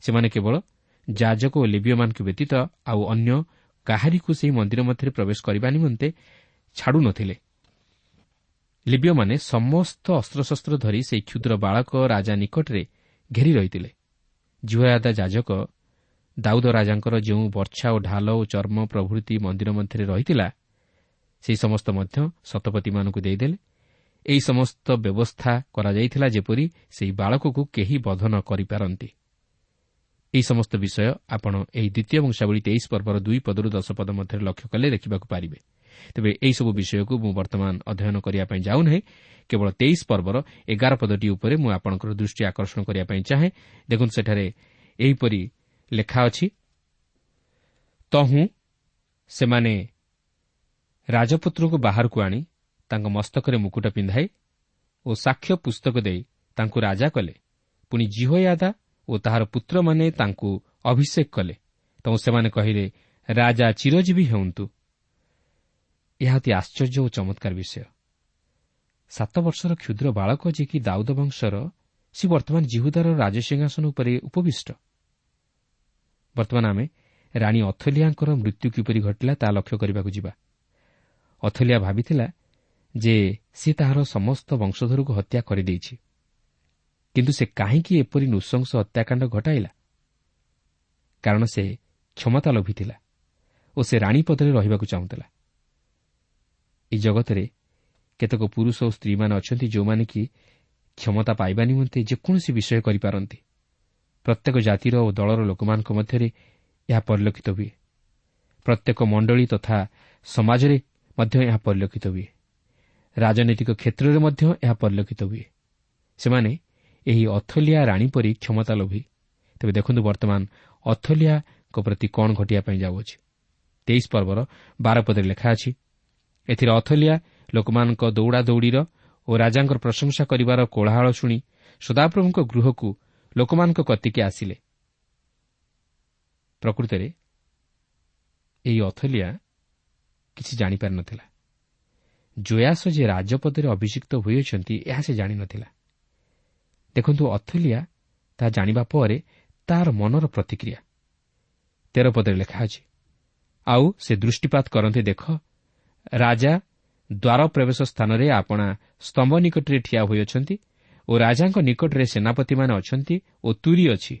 ସେମାନେ କେବଳ ଯାଜକ ଓ ଲିବିୟମାନଙ୍କ ବ୍ୟତୀତ ଆଉ ଅନ୍ୟ କାହାରିକୁ ସେହି ମନ୍ଦିର ମଧ୍ୟରେ ପ୍ରବେଶ କରିବା ନିମନ୍ତେ ଛାଡ଼ୁ ନଥିଲେ। ଲିବିୟମାନେ ସମସ୍ତ ଅସ୍ତ୍ରଶସ୍ତ୍ର ଧରି ସେହି କ୍ଷୁଦ୍ର ବାଳକ ରାଜା ନିକଟରେ ଘେରି ରହିଥିଲେ। ଜୁହାଦା ଯାଜକ ଦାଉଦ ରାଜାଙ୍କର ଯେଉଁ ବର୍ଷା ଓ ଢାଲ ଓ ଚର୍ମ ପ୍ରଭୃତି ମନ୍ଦିର ମଧ୍ୟରେ ରହିଥିଲା ସେହି ସମସ୍ତ ମଧ୍ୟ ଶତପତିମାନଙ୍କୁ ଦେଇଦେଲେ। ଏହି ସମସ୍ତ ବ୍ୟବସ୍ଥା କରାଯାଇଥିଲା ଯେପରି ସେହି ବାଳକକୁ କେହି ବଧ ନ କରିପାରନ୍ତି। ଏହି ସମସ୍ତ ବିଷୟ ଆପଣ ଏହି ଦ୍ୱିତୀୟ ବଂଶାବଳୀ ତେଇଶ ପର୍ବର ଦୁଇ ପଦରୁ ଦଶ ପଦ ମଧ୍ୟରେ ଲକ୍ଷ୍ୟ କଲେ ଦେଖିବାକୁ ପାରିବେ। ତେବେ ଏହିସବୁ ବିଷୟକୁ ମୁଁ ବର୍ତ୍ତମାନ ଅଧ୍ୟୟନ କରିବା ପାଇଁ ଯାଉନାହିଁ। କେବଳ ତେଇଶ ପର୍ବର ଏଗାର ପଦଟି ଉପରେ ମୁଁ ଆପଣଙ୍କର ଦୃଷ୍ଟି ଆକର୍ଷଣ କରିବା ପାଇଁ ଚାହେଁ। ଦେଖନ୍ତୁ ସେଠାରେ ଏହିପରି ଲେଖା ଅଛି ତହୁଁ ସେମାନେ ରାଜପୁତ୍ରକୁ ବାହାରକୁ ଆଣି ତାଙ୍କ ମସ୍ତକରେ ମୁକୁଟ ପିନ୍ଧାଇ ଓ ସାକ୍ଷ୍ୟ ପୁସ୍ତକ ଦେଇ ତାଙ୍କୁ ରାଜା କଲେ। ପୁଣି ଜିହୋୟାଦା ଓ ତାହାର ପୁତ୍ରମାନେ ତାଙ୍କୁ ଅଭିଷେକ କଲେ। ତେଣୁ ସେମାନେ କହିଲେ ରାଜା ଚିରଜୀବୀ ହେଉନ୍ତୁ। ଏହା ଅତି ଆଶ୍ଚର୍ଯ୍ୟ ଓ ଚମତ୍କାର ବିଷୟ। ସାତ ବର୍ଷର କ୍ଷୁଦ୍ର ବାଳକ ଯିଏକି ଦାଉଦ ବଂଶର ସେ ବର୍ତ୍ତମାନ ଜିହୁଦାର ରାଜସିଂହାସନ ଉପରେ ଉପବିଷ୍ଟ। ବର୍ତ୍ତମାନ ଆମେ ରାଣୀ ଅଥଲିଆଙ୍କର ମୃତ୍ୟୁ କିପରି ଘଟିଲା ତାହା ଲକ୍ଷ୍ୟ କରିବାକୁ ଯିବା। ଅଥଲିଆ ଭାବିଥିଲା ଯେ ସେ ତାହାର ସମସ୍ତ ବଂଶଧରକୁ ହତ୍ୟା କରିଦେଇଛି। କିନ୍ତୁ ସେ କାହିଁକି ଏପରି ନୃଶଂସ ହତ୍ୟାକାଣ୍ଡ ଘଟାଇଲା କାରଣ ସେ କ୍ଷମତା ଲୋଭିଥିଲା ଓ ସେ ରାଣୀ ପଦରେ ରହିବାକୁ ଚାହୁଁଥିଲା। ଏହି ଜଗତରେ କେତେକ ପୁରୁଷ ଓ ସ୍ତ୍ରୀମାନେ ଅଛନ୍ତି ଯେଉଁମାନେ କି କ୍ଷମତା ପାଇବା ନିମନ୍ତେ ଯେକୌଣସି ବିଷୟ କରିପାରନ୍ତି ପ୍ରତ୍ୟେକ ଜାତିର ଓ ଦଳର ଲୋକମାନଙ୍କ ମଧ୍ୟରେ ଏହା ପରିଲକ୍ଷିତ ହୁଏ ପ୍ରତ୍ୟେକ ମଣ୍ଡଳୀ ତଥା ସମାଜରେ ମଧ୍ୟ ଏହା ପରିଲକ୍ଷିତ ହୁଏ ରାଜନୈତିକ କ୍ଷେତ୍ରରେ ମଧ୍ୟ ଏହା ପରିଲକ୍ଷିତ ହୁଏ ସେମାନେ ଏହି ଅଥଲିଆ ରାଣୀ ପରି କ୍ଷମତା ଲୋଭୀ। ତେବେ ଦେଖନ୍ତୁ ବର୍ତ୍ତମାନ ଅଥଲିଆଙ୍କ ପ୍ରତି କ'ଣ ଘଟିବା ପାଇଁ ଯାଉଅଛି। ତେଇଶ ପର୍ବର ବାରପଦରେ ଲେଖା ଅଛି ଏଥିରେ ଅଥଲିଆ ଲୋକମାନଙ୍କ ଦୌଡ଼ା ଦୌଡ଼ିର ଓ ରାଜାଙ୍କର ପ୍ରଶଂସା କରିବାର କୋଳାହଳ ଶୁଣି ସଦାପ୍ରଭୁଙ୍କ ଗୃହକୁ ଲୋକମାନଙ୍କ କତିକି ଆସିଲେ। ପ୍ରକୃତରେ ଏହି ଅଥଲିଆ କିଛି ଜାଣିପାରିନଥିଲା ଜୟାସ ଯେ ରାଜପଦରେ ଅଭିଷିକ୍ତ ହୋଇଅଛନ୍ତି ଏହା ସେ ଜାଣିନଥିଲା ଦେଖନ୍ତୁ ଅଥଲିଆ ତାହା ଜାଣିବା ପରେ ତାହାର ମନର ପ୍ରତିକ୍ରିୟା। ତେର ପଦରେ ଲେଖା ଅଛି ଆଉ ସେ ଦୃଷ୍ଟିପାତ କରନ୍ତି ଦେଖ ରାଜା ଦ୍ୱାର ପ୍ରବେଶ ସ୍ଥାନରେ ଆପଣା ସ୍ତମ୍ଭ ନିକଟରେ ଠିଆ ହୋଇଅଛନ୍ତି ଓ ରାଜାଙ୍କ ନିକଟରେ ସେନାପତିମାନେ ଅଛନ୍ତି ଓ ତୁରି ଅଛି।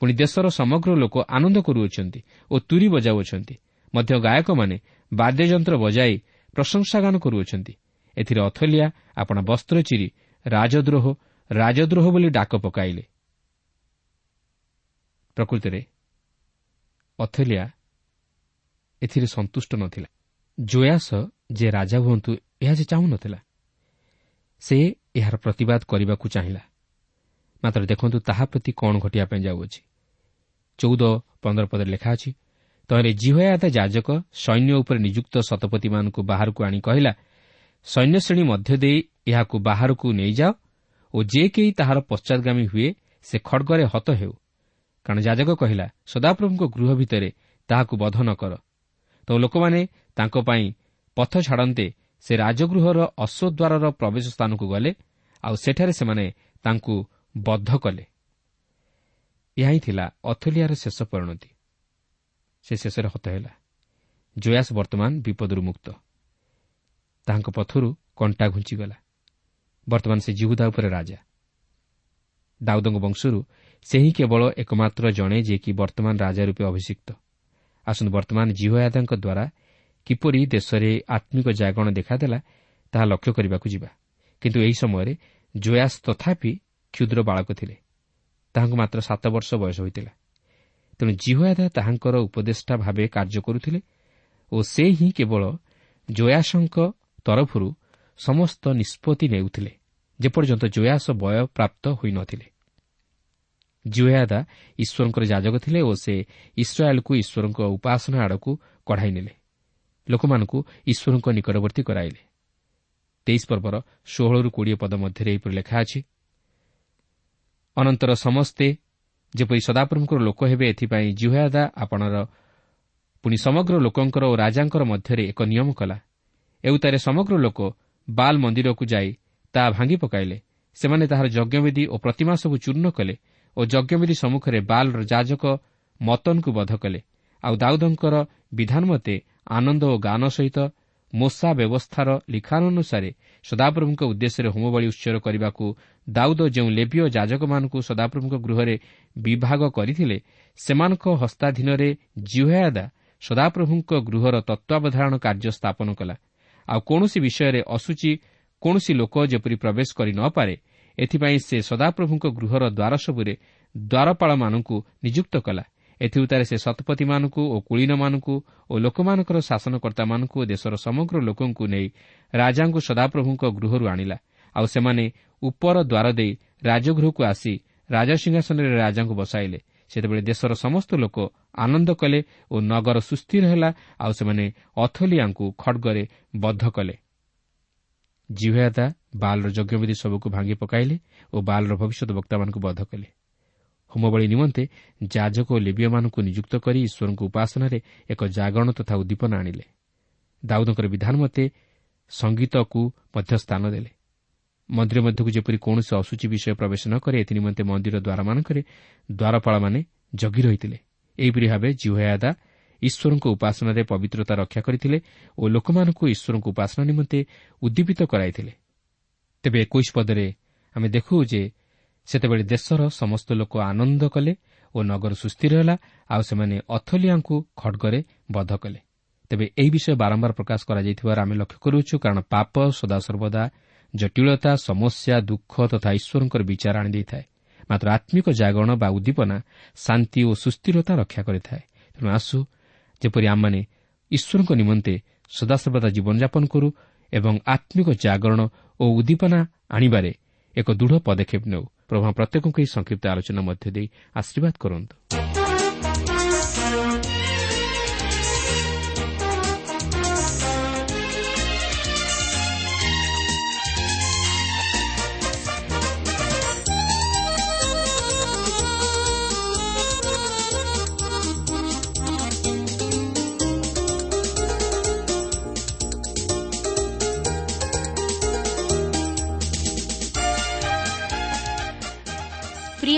ପୁଣି ଦେଶର ସମଗ୍ର ଲୋକ ଆନନ୍ଦ କରୁଅଛନ୍ତି ଓ ତୁରି ବଜାଉଅଛନ୍ତି। ମଧ୍ୟ ଗାୟକମାନେ ବାଦ୍ୟଯନ୍ତ୍ର ବଜାଇ ପ୍ରଶଂସାଗାନ କରୁଅଛନ୍ତି। ଏଥିରେ ଅଥଲିଆ ଆପଣା ବସ୍ତ୍ର ଚିରି ରାଜଦ୍ରୋହ ରାଜଦ୍ରୋହ ବୋଲି ଡାକ ପକାଇଲେ। ପ୍ରକୃତରେ ଅଥଲିଆ ଏଥିରେ ସନ୍ତୁଷ୍ଟ ନଥିଲା। ଜୟାସ ଯେ ରାଜା ହୁଅନ୍ତୁ ଏହା ସେ ଚାହୁଁନଥିଲା ସେ ଏହାର ପ୍ରତିବାଦ କରିବାକୁ ଚାହିଁଲା। ମାତ୍ର ଦେଖନ୍ତୁ ତାହା ପ୍ରତି କ'ଣ ଘଟିବା ପାଇଁ ଯାଉଅଛି। ଚଉଦ ପନ୍ଦର ପଦରେ ଲେଖା ଅଛି ତହିଁରେ ଜିହୟାଦା ଯାଜକ ସୈନ୍ୟ ଉପରେ ନିଯୁକ୍ତ ଶତପତିମାନଙ୍କୁ ବାହାରକୁ ଆଣି କହିଲା ସୈନ୍ୟ ଶ୍ରେଣୀ ମଧ୍ୟ ଦେଇ ଏହାକୁ ବାହାରକୁ ନେଇଯାଅ ଓ ଯେ କେହି ତାହାର ପଶ୍ଚାଦଗାମୀ ହୁଏ ସେ ଖଡ଼ଗରେ ହତ ହେଉ। କାରଣ ଯାଜକ କହିଲା ସଦାପ୍ରଭୁଙ୍କ ଗୃହ ଭିତରେ ତାହାକୁ ବଧ ନ କର ତ ଲୋକମାନେ ତାଙ୍କ ପାଇଁ ପଥ ଛାଡ଼ନ୍ତେ ସେ ରାଜଗୃହର ଅଶ୍ୱଦ୍ୱାରର ପ୍ରବେଶ ସ୍ଥାନକୁ ଗଲେ ଆଉ ସେଠାରେ ସେମାନେ ତାଙ୍କୁ ବଦ୍ଧ କଲେ। ଏହା ହିଁ ଥିଲା ଅଥଲିଆର ଶେଷ ପରିଣତି। ସେ ଶେଷରେ ହତ ହେଲା। ଜୟାସ ବର୍ତ୍ତମାନ ବିପଦରୁ ମୁକ୍ତ। ତାହାଙ୍କ ପଥରୁ କଣ୍ଟା ଘୁଞ୍ଚିଗଲା। ବର୍ତ୍ତମାନ ସେ ଜିହୁଦା ଉପରେ ରାଜା ଦାଉଦଙ୍କ ବଂଶରୁ ସେ ହିଁ କେବଳ ଏକମାତ୍ର ଜଣେ ଯିଏକି ବର୍ତ୍ତମାନ ରାଜା ରୂପେ ଅଭିଷିକ୍ତ। ଆସନ୍ତୁ ବର୍ତ୍ତମାନ ଜିହୟାଦାଙ୍କ ଦ୍ୱାରା କିପରି ଦେଶରେ ଆତ୍ମିକ ଜାଗରଣ ଦେଖାଦେଲା ତାହା ଲକ୍ଷ୍ୟ କରିବାକୁ ଯିବା। କିନ୍ତୁ ଏହି ସମୟରେ ଜୟାସ ତଥାପି କ୍ଷୁଦ୍ର ବାଳକ ଥିଲେ। ତାହାଙ୍କୁ ମାତ୍ର ସାତ ବର୍ଷ ବୟସ ହୋଇଥିଲା। ତେଣୁ ଜିହୟାଦା ତାହାଙ୍କର ଉପଦେଷ୍ଟା ଭାବେ କାର୍ଯ୍ୟ କରୁଥିଲେ ଓ ସେ ହିଁ କେବଳ ଜୟାସଙ୍କ ତରଫରୁ ସମସ୍ତ ନିଷ୍ପତ୍ତି ନେଉଥିଲେ ଯେପର୍ଯ୍ୟନ୍ତ ଜୟାସ ବୟପ୍ରାପ୍ତ ହୋଇନଥିଲେ। ଜୁୟାଦା ଈଶ୍ୱରଙ୍କର ଯାଜକ ଥିଲେ ଓ ସେ ଇସ୍ରାଏଲ୍କୁ ଈଶ୍ୱରଙ୍କ ଉପାସନା ଆଡ଼କୁ କଢ଼ାଇ ନେଲେ। ଲୋକମାନଙ୍କୁ ଈଶ୍ୱରଙ୍କ ନିକଟବର୍ତ୍ତୀ କରାଇଲେ। ତେଇଶ ପର୍ବର ଷୋହଳରୁ କୋଡ଼ିଏ ପଦ ମଧ୍ୟରେ ଏହିପରି ଲେଖା ଅଛି ଅନନ୍ତର ସମସ୍ତେ ଯେପରି ସଦାପ୍ରଭୁଙ୍କର ଲୋକ ହେବେ ଏଥିପାଇଁ ଜୁହାଦା ଆପଣର ପୁଣି ସମଗ୍ର ଲୋକଙ୍କର ଓ ରାଜାଙ୍କର ମଧ୍ୟରେ ଏକ ନିୟମ କଲା। ଏଉତାରେ ସମଗ୍ର ଲୋକ ବାଲ୍ ମନ୍ଦିରକୁ ଯାଇ ତାହା ଭାଙ୍ଗି ପକାଇଲେ। ସେମାନେ ତାହାର ଯଜ୍ଞବିଧି ଓ ପ୍ରତିମା ସବୁ ଚୂର୍ଣ୍ଣ କଲେ ଓ ଯଜ୍ଞବିଧି ସମ୍ମୁଖରେ ବାଲ୍ର ଯାଜକ ମତନକୁ ବଧ କଲେ। ଆଉ ଦାଉଦଙ୍କର ବିଧାନ ମତେ ଆନନ୍ଦ ଓ ଗାନ ସହିତ ମୋସା ବ୍ୟବସ୍ଥାର ଲିଖାନୁସାରେ ସଦାପ୍ରଭୁଙ୍କ ଉଦ୍ଦେଶ୍ୟରେ ହୋମବଳି ଉତ୍ସର କରିବାକୁ ଦାଉଦ ଯେଉଁ ଲେବୀୟ ଯାଜକମାନଙ୍କୁ ସଦାପ୍ରଭୁଙ୍କ ଗୃହରେ ବିଭାଗ କରିଥିଲେ ସେମାନଙ୍କ ହସ୍ତାଧୀନରେ ଜିହୟାଦା ସଦାପ୍ରଭୁଙ୍କ ଗୃହର ତତ୍ତ୍ୱାବଧାରଣ କାର୍ଯ୍ୟ ସ୍ଥାପନ କଲା। ଆଉ କୌଣସି ବିଷୟରେ ଅସୁଚି କୌଣସି ଲୋକ ଯେପରି ପ୍ରବେଶ କରି ନ ପାରେ ଏଥିପାଇଁ ସେ ସଦାପ୍ରଭୁଙ୍କ ଗୃହର ଦ୍ୱାର ସବୁରେ ଦ୍ୱାରପାଳମାନଙ୍କୁ ନିଯୁକ୍ତ କଲା। ଏଥିଉତ୍ତାରେ ସେ ଶତପଥୀମାନଙ୍କୁ ଓ କୁଳିନମାନଙ୍କୁ ଓ ଲୋକମାନଙ୍କର ଶାସନକର୍ତ୍ତାମାନଙ୍କୁ ଓ ଦେଶର ସମଗ୍ର ଲୋକଙ୍କୁ ନେଇ ରାଜାଙ୍କୁ ସଦାପ୍ରଭୁଙ୍କ ଗୃହରୁ ଆଣିଲା। ଆଉ ସେମାନେ ଉପର ଦ୍ୱାର ଦେଇ ରାଜଗୃହକୁ ଆସି ରାଜସିଂହାସନରେ ରାଜାଙ୍କୁ ବସାଇଲେ। ସେତେବେଳେ ଦେଶର ସମସ୍ତ ଲୋକ ଆନନ୍ଦ କଲେ ଓ ନଗର ସୁସ୍ଥିର ହେଲା ଆଉ ସେମାନେ ଅଥଲିଆଙ୍କୁ ଖଡ଼ଗରେ ବଦ୍ଧ କଲେ। ଜିଭେଦା ବାଲ୍ର ଯଜ୍ଞବିଧି ସବୁକୁ ଭାଙ୍ଗି ପକାଇଲେ ଓ ବାଲ୍ର ଭବିଷ୍ୟତ ବକ୍ତାମାନଙ୍କୁ ବଦ୍ଧ କଲେ। ହୋମବଳି ନିମନ୍ତେ ଯାଜକ ଓ ଲିବିୟମାନଙ୍କୁ ନିଯୁକ୍ତ କରି ଈଶ୍ୱରଙ୍କ ଉପାସନାରେ ଏକ ଜାଗରଣ ତଥା ଉଦ୍ଦୀପନା ଆଣିଲେ। ଦାଉଦଙ୍କର ବିଧାନ ମତେ ସଙ୍ଗୀତକୁ ମଧ୍ୟ ସ୍ଥାନ ଦେଲେ। ମନ୍ଦିର ମଧ୍ୟକୁ ଯେପରି କୌଣସି ଅସୁଚି ବିଷୟ ପ୍ରବେଶ ନ କରେ ଏଥି ନିମନ୍ତେ ମନ୍ଦିର ଦ୍ୱାରମାନଙ୍କରେ ଦ୍ୱାରପାଳମାନେ ଜଗି ରହିଥିଲେ। ଏହିପରି ଭାବେ ଜିହୟାଦା ଈଶ୍ୱରଙ୍କ ଉପାସନାରେ ପବିତ୍ରତା ରକ୍ଷା କରିଥିଲେ ଓ ଲୋକମାନଙ୍କୁ ଈଶ୍ୱରଙ୍କ ଉପାସନା ନିମନ୍ତେ ଉଦ୍ଦୀପିତ କରାଇଥିଲେ। ତେବେ ଏକୋଇଶ ପଦରେ ଆମେ ଦେଖୁ ଯେ ସେତେବେଳେ ଦେଶର ସମସ୍ତ ଲୋକ ଆନନ୍ଦ କଲେ ଓ ନଗର ସୁସ୍ଥିର ହେଲା ଆଉ ସେମାନେ ଅଥଲିଆଙ୍କୁ ଖଡ଼ଗରେ ବଧ କଲେ। ତେବେ ଏହି ବିଷୟ ବାରମ୍ବାର ପ୍ରକାଶ କରାଯାଇଥିବାର ଆମେ ଲକ୍ଷ୍ୟ କରୁଛୁ କାରଣ ପାପ ସଦାସର୍ବଦା ଜଟିଳତା ସମସ୍ୟା ଦୁଃଖ ତଥା ଈଶ୍ୱରଙ୍କର ବିଚାର ଆଣିଦେଇଥାଏ ମାତ୍ର ଆତ୍ମିକ ଜାଗରଣ ବା ଉଦ୍ଦୀପନା ଶାନ୍ତି ଓ ସୁସ୍ଥିରତା ରକ୍ଷା କରିଥାଏ। ତେଣୁ ଆସୁ ଯେପରି ଆମମାନେ ଈଶ୍ୱରଙ୍କ ନିମନ୍ତେ ସଦାସର୍ବଦା ଜୀବନଯାପନ କରୁ ଏବଂ ଆତ୍ମିକ ଜାଗରଣ ଓ ଉଦ୍ଦୀପନା ଆଣିବାରେ ଏକ ଦୃଢ଼ ପଦକ୍ଷେପ ନେଉ। ପ୍ରଭା ପ୍ରତ୍ୟେକଙ୍କୁ ଏହି ସଂକ୍ଷିପ୍ତ ଆଲୋଚନା ମଧ୍ୟ ଦେଇ ଆଶୀର୍ବାଦ କରନ୍ତୁ।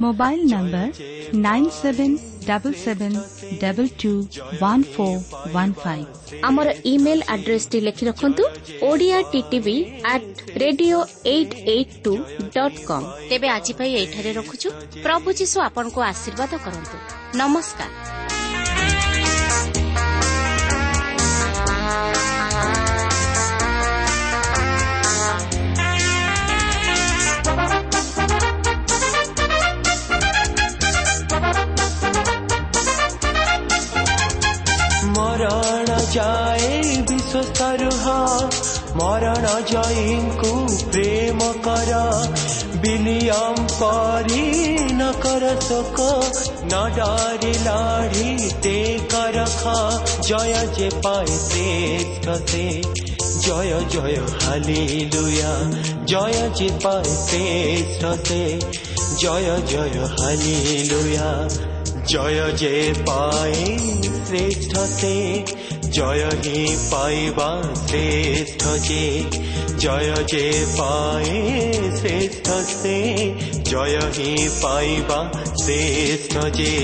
mobile number nine seven double seven double two one four one five আমার ইমেল আড্রেস টি লিখি রাখন্তু ওড়িয়া টিভি আট radio eight eight two dot com তেবে আজ পাই এইঠারে রখুছু প্রভু যীশু আপনার আশীর্বাদ করতু নমস্কার মরণ যায় বিশ্ব সরহ। মরণ জয়ীঙ্কু প্রেম কর। বিলিয়ম পরি ন কর শোক। ন ডারি লাড়ি তে করখ জয় যে পায় শ্রেষ্ঠ সে। জয় জয় হালি লুয়া জয় যে পায় শ্রেষ্ঠ সে। জয় জয় হালি লুয়া জয় যে পায়ে শ্রেষ্ঠ সে, জয় হি পাইবা শ্রেষ্ঠ যে, জয় যে পায়ে শ্রেষ্ঠ সে, জয় হি পাইবা শ্রেষ্ঠ যে।